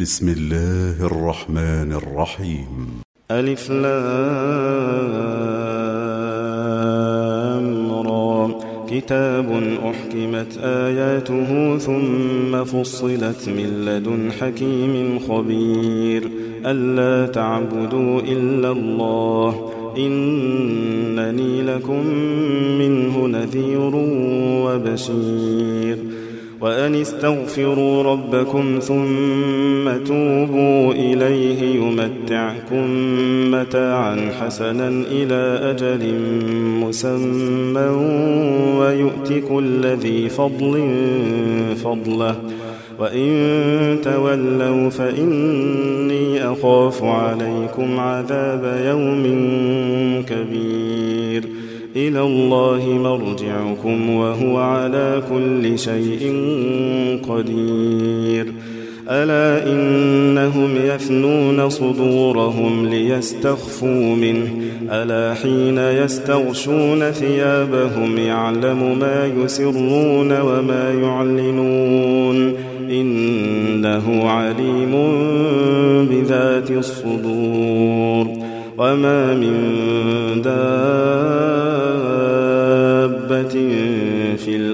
بسم الله الرحمن الرحيم. ألف لام را. كتاب أحكمت آياته ثم فصلت من لدن حكيم خبير. ألا تعبدوا إلا الله. إنني لكم منه نذير وبشير. وأن استغفروا ربكم ثم توبوا إليه يمتعكم متاعا حسنا إلى أجل مسمى ويؤت كل ذي فضل فضله وإن تولوا فإني أخاف عليكم عذاب يوم كبير إلى الله مرجعكم وهو على كل شيء قدير. ألا إنهم يثنون صدورهم ليستخفوا منه؟ ألا حين يستغشون ثيابهم يعلم ما يسرون وما يعلنون؟ إنه عليم بذات الصدور. وما من دابة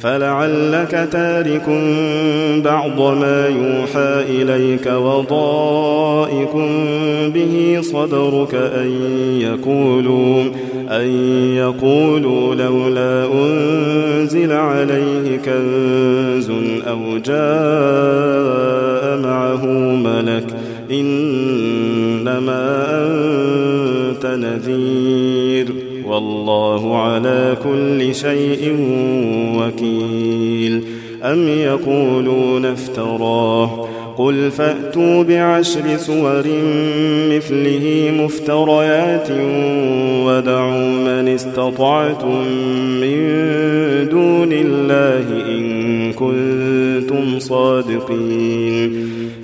فلعلك تارك بعض ما يوحى إليك وضائق به صدرك أن يقولوا أن يقولوا لولا أنزل عليه كنز أو جاء معه ملك إنما أنت نذير. والله على كل شيء وكيل. أم يقولون افتراه. قل فأتوا بعشر سور مثله مفتريات ودعوا من استطعتم من دون الله إن كنتم صادقين.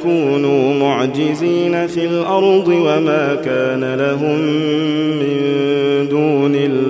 يكونوا معجزين في الأرض وما كان لهم من دون الله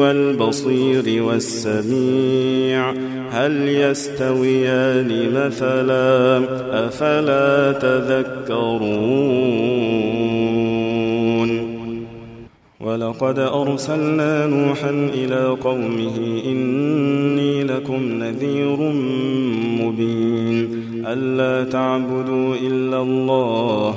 والبصير والسميع هل يستويان مثلا أفلا تذكرون؟ ولقد أرسلنا نوحا إلى قومه إني لكم نذير مبين ألا تعبدوا إلا الله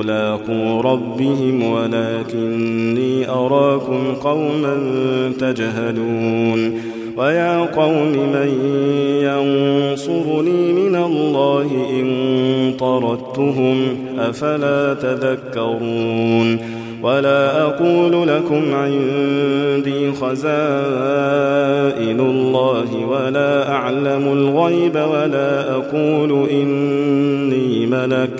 ملاقو ربهم ولكني أراكم قوما تجهلون ويا قوم من ينصرني من الله إن طردتهم أفلا تذكرون ولا أقول لكم عندي خزائن الله ولا أعلم الغيب ولا أقول إني ملك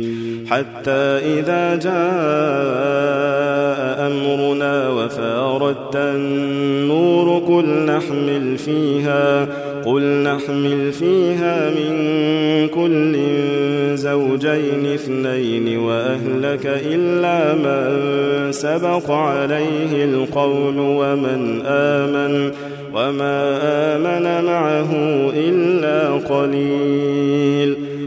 حتى إذا جاء أمرنا وفاردت النور قل نحمل فيها قل نحمل فيها من كل زوجين اثنين وأهلك إلا من سبق عليه القول ومن آمن وما آمن معه إلا قليل.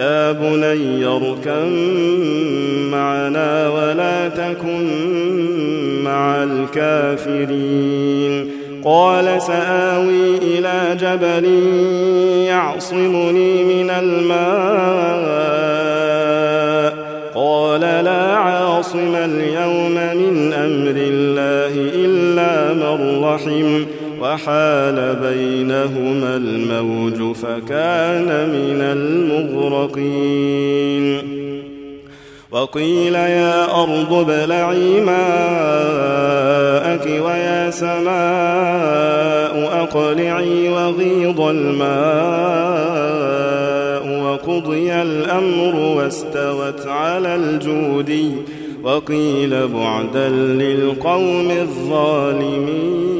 يا بني اركم معنا ولا تكن مع الكافرين. قال سآوي إلى جبل يعصمني من الماء. قال لا عاصم اليوم من أمر الله إلا من رحم. وحال بينهما الموج فكان من المغرقين. وقيل يا أرض ابلعي ماءك ويا سماء أقلعي وغيض الماء. وقضي الأمر واستوت على الجودي. وقيل بعدا للقوم الظالمين.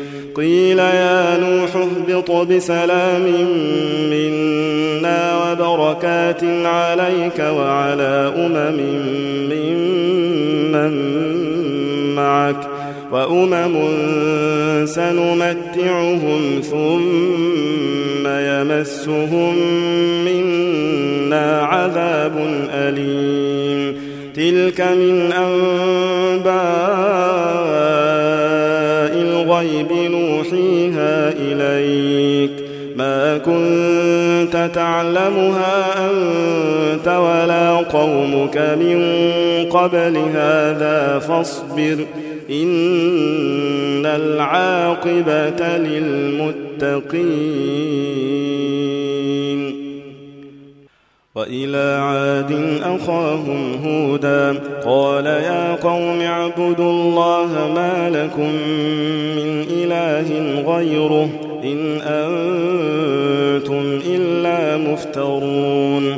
قيل يا نوح اهبط بسلام منا وبركات عليك وعلى أمم ممن معك وأمم سنمتعهم ثم يمسهم منا عذاب أليم تلك من أنباء الغيب نوحيها إليك. ما كنت تعلمها أنت ولا قومك من قبل هذا فاصبر. إن العاقبة للمتقين. وإلى عاد أخاهم هودا قال يا قوم اعبدوا الله ما لكم من إله غيره إن أنتم إلا مفترون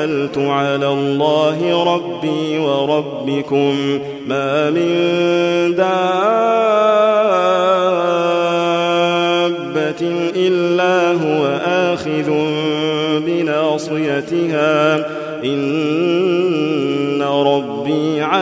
توكلت على الله ربي وربكم. ما من دابة إلا هو آخذ بناصيتها.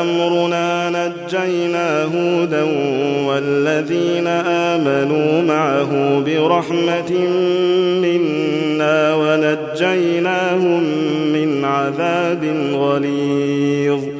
أمرنا نجينا هودا والذين آمنوا معه برحمة منا ونجيناهم من عذاب غليظ.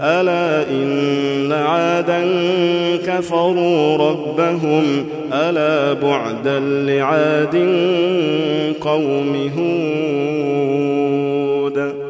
ألا إن عادا كفروا ربهم ألا بعدا لعاد قوم هود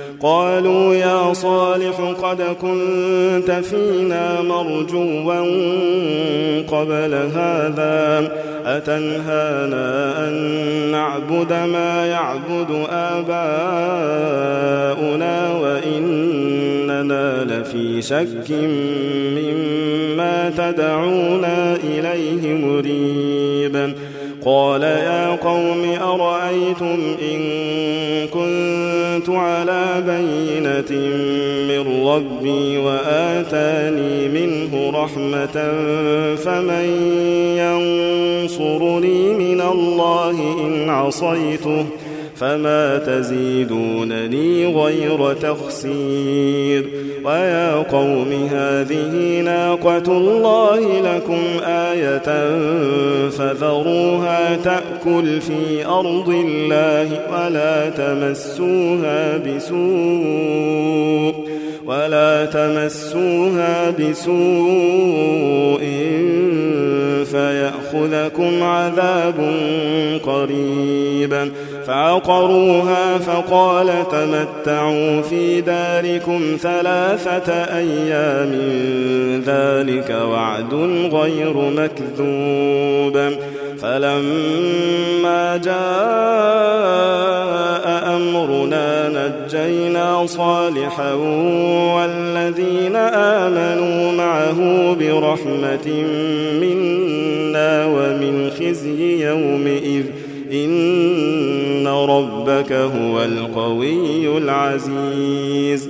قالوا يا صالح قد كنت فينا مرجوا قبل هذا أتنهانا أن نعبد ما يعبد آباؤنا وإننا لفي شك مما تدعونا إليه مريب. قال يا قوم أرأيتم إن كنت على بينة من ربي وآتاني منه رحمة فمن ينصرني من الله إن عصيته فما تزيدونني غير تخسير. ويا قوم هذه ناقة الله لكم آية فذروها تأكل في أرض الله ولا تمسوها بسوء ولا تمسوها بسوء فيأخذكم عذاب قريبا فعقروها فقال تمتعوا في داركم ثلاثة أيام. ذلك وعد غير مكذوب. فلما جاء أمرنا نجينا صالحا والذين آمنوا معه برحمة منا ومن خزي يومئذ إن ربك هو القوي العزيز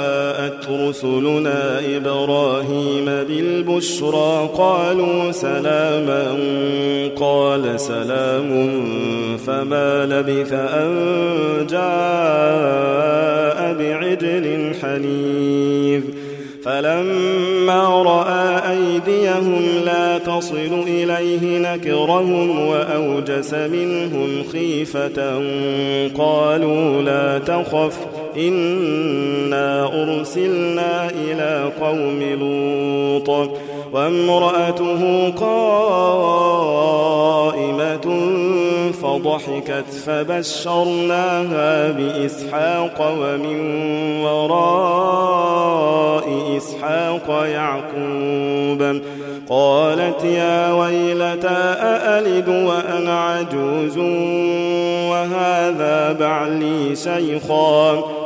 رسلنا إبراهيم بالبشرى قالوا سلاما قال سلام فما لبث أن جاء بعجل حنيذ. فلما رأى أيديهم لا تصل إليه نكرهم وأوجس منهم خيفة قالوا لا تخف إنا أرسلنا إلى قوم لوط وامرأته قائمة فضحكت فبشرناها بإسحاق ومن وراء إسحاق يعقوب قالت يا ويلتى أألد وأنا عجوز وهذا بعلي شيخا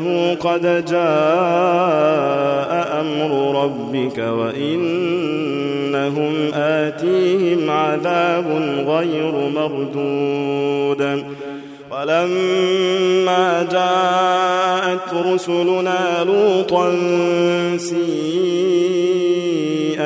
إنه قد جاء أمر ربك وإنهم آتيهم عذاب غير مردود. ولما جاءت رسلنا لوطا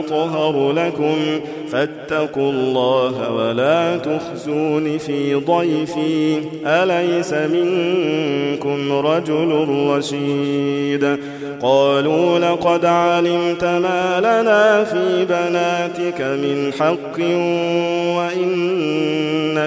أطهر لكم فاتقوا الله ولا تخزون في ضيفي. أليس منكم رجل رشيد؟ قالوا لقد علمت ما لنا في بناتك من حق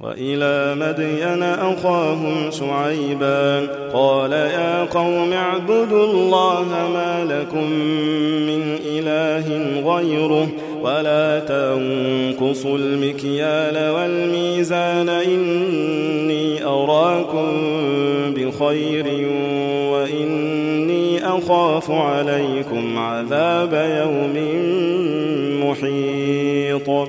وإلى مدين أخاهم شعيبا قال يا قوم اعبدوا الله ما لكم من إله غيره ولا تنقصوا المكيال والميزان إني أراكم بخير وإني أخاف عليكم عذاب يوم محيط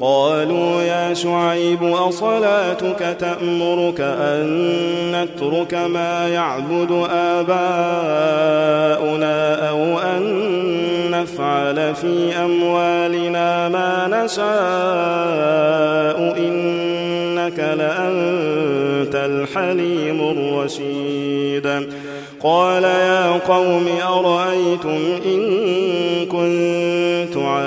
قالوا يا شعيب أصلاتك تأمرك أن نترك ما يعبد آباؤنا أو أن نفعل في أموالنا ما نشاء؟ إنك لأنت الحليم الرشيد. قال يا قوم أرأيتم إن كنت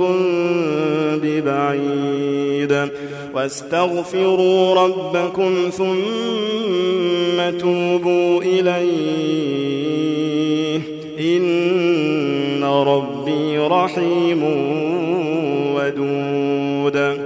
منكم ببعيد. واستغفروا ربكم ثم توبوا إليه. إن ربي رحيم ودود.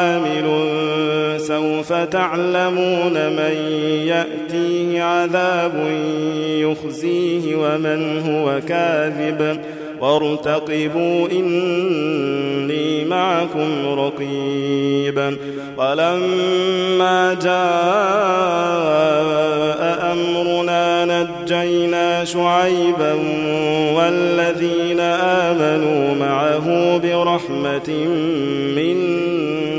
سوف تعلمون من يأتيه عذاب يخزيه ومن هو كاذب وارتقبوا إني معكم رقيبا ولما جاء أمرنا نجينا شعيبا والذين آمنوا معه برحمة منا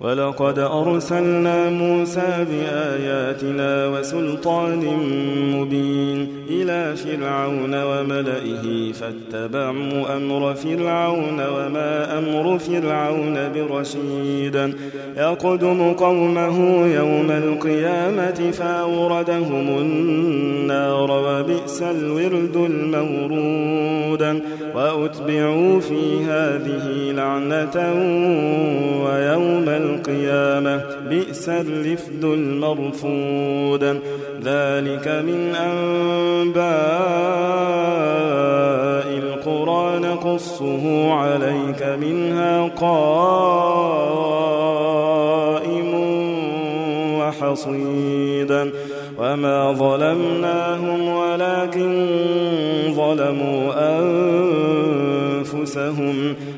ولقد أرسلنا موسى بآياتنا وسلطان مبين إلى فرعون وملئه فاتبعوا أمر فرعون وما أمر فرعون برشيد. يقدم قومه يوم القيامة فأوردهم النار وبئس الورد المورود. وأتبعوا في هذه لعنة ويوم القيامة بئس الرفد المرفود. ذلك من أنباء القرى نقصه عليك منها قائم وحصيدا وما ظلمناهم ولكن ظلموا أنفسهم.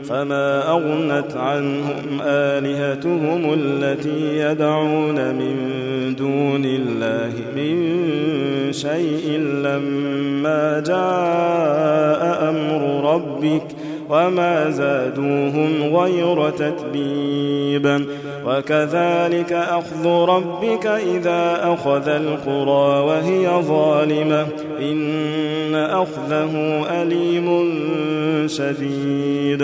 فما أغنت عنهم آلهتهم التي يدعون من دون الله من شيء لما جاء أمر ربك وما زادوهم غير تتبيبا وكذلك أخذ ربك إذا أخذ القرى وهي ظالمة. إن أخذه أليم شديد.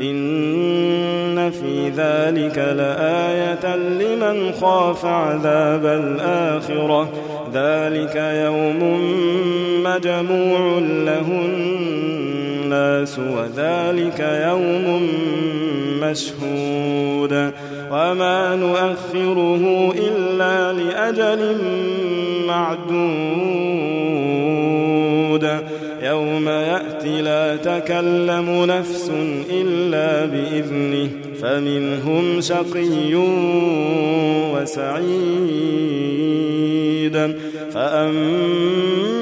إن في ذلك لآية لمن خاف عذاب الآخرة. ذلك يوم مجموع له الناس وذلك يوم مشهود وما نؤخره إلا لأجل معدود يوم يأتي لا تكلم نفس إلا بإذنه فمنهم شقي وسعيد فأما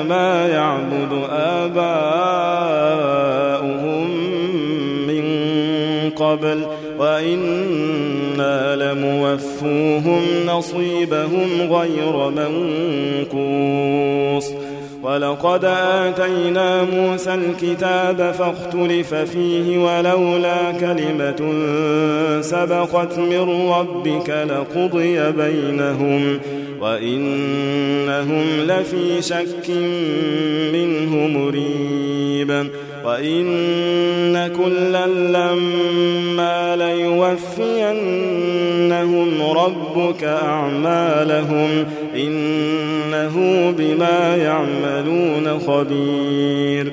كما يعبد آباؤهم من قبل وإنا لموفوهم نصيبهم غير منقوص. ولقد آتينا موسى الكتاب فاختلف فيه ولولا كلمة سبقت من ربك لقضي بينهم. وإنهم لفي شك منه مريب وإن كلا لما ليوفينهم ربك أعمالهم إنه بما يعملون خبير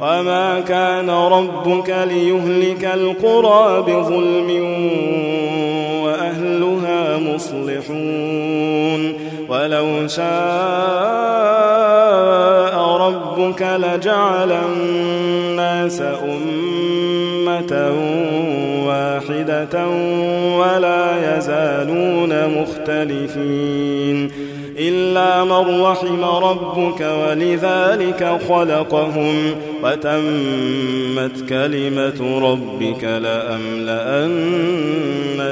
وما كان ربك ليهلك القرى بظلم وأهلها مصلحون ولو شاء ربك لجعل الناس أمة واحدة ولا يزالون مختلفين إلا من رحم ربك ولذلك خلقهم وتمت كلمة ربك لأملأن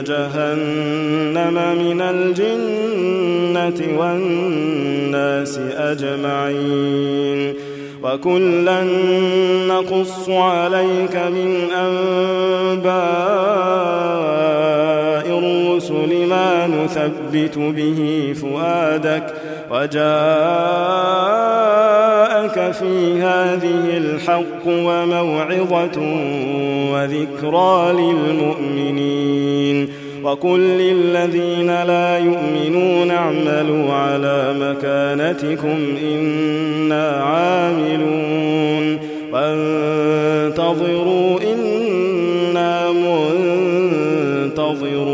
جهنم من الجنة والناس أجمعين وكلا نقص عليك من أنباء الرسل نثبت به فؤادك وجاءك في هذه الحق وموعظة وذكرى للمؤمنين وقل للذين لا يؤمنون اعملوا على مكانتكم إنا عاملون وانتظروا إنا منتظرون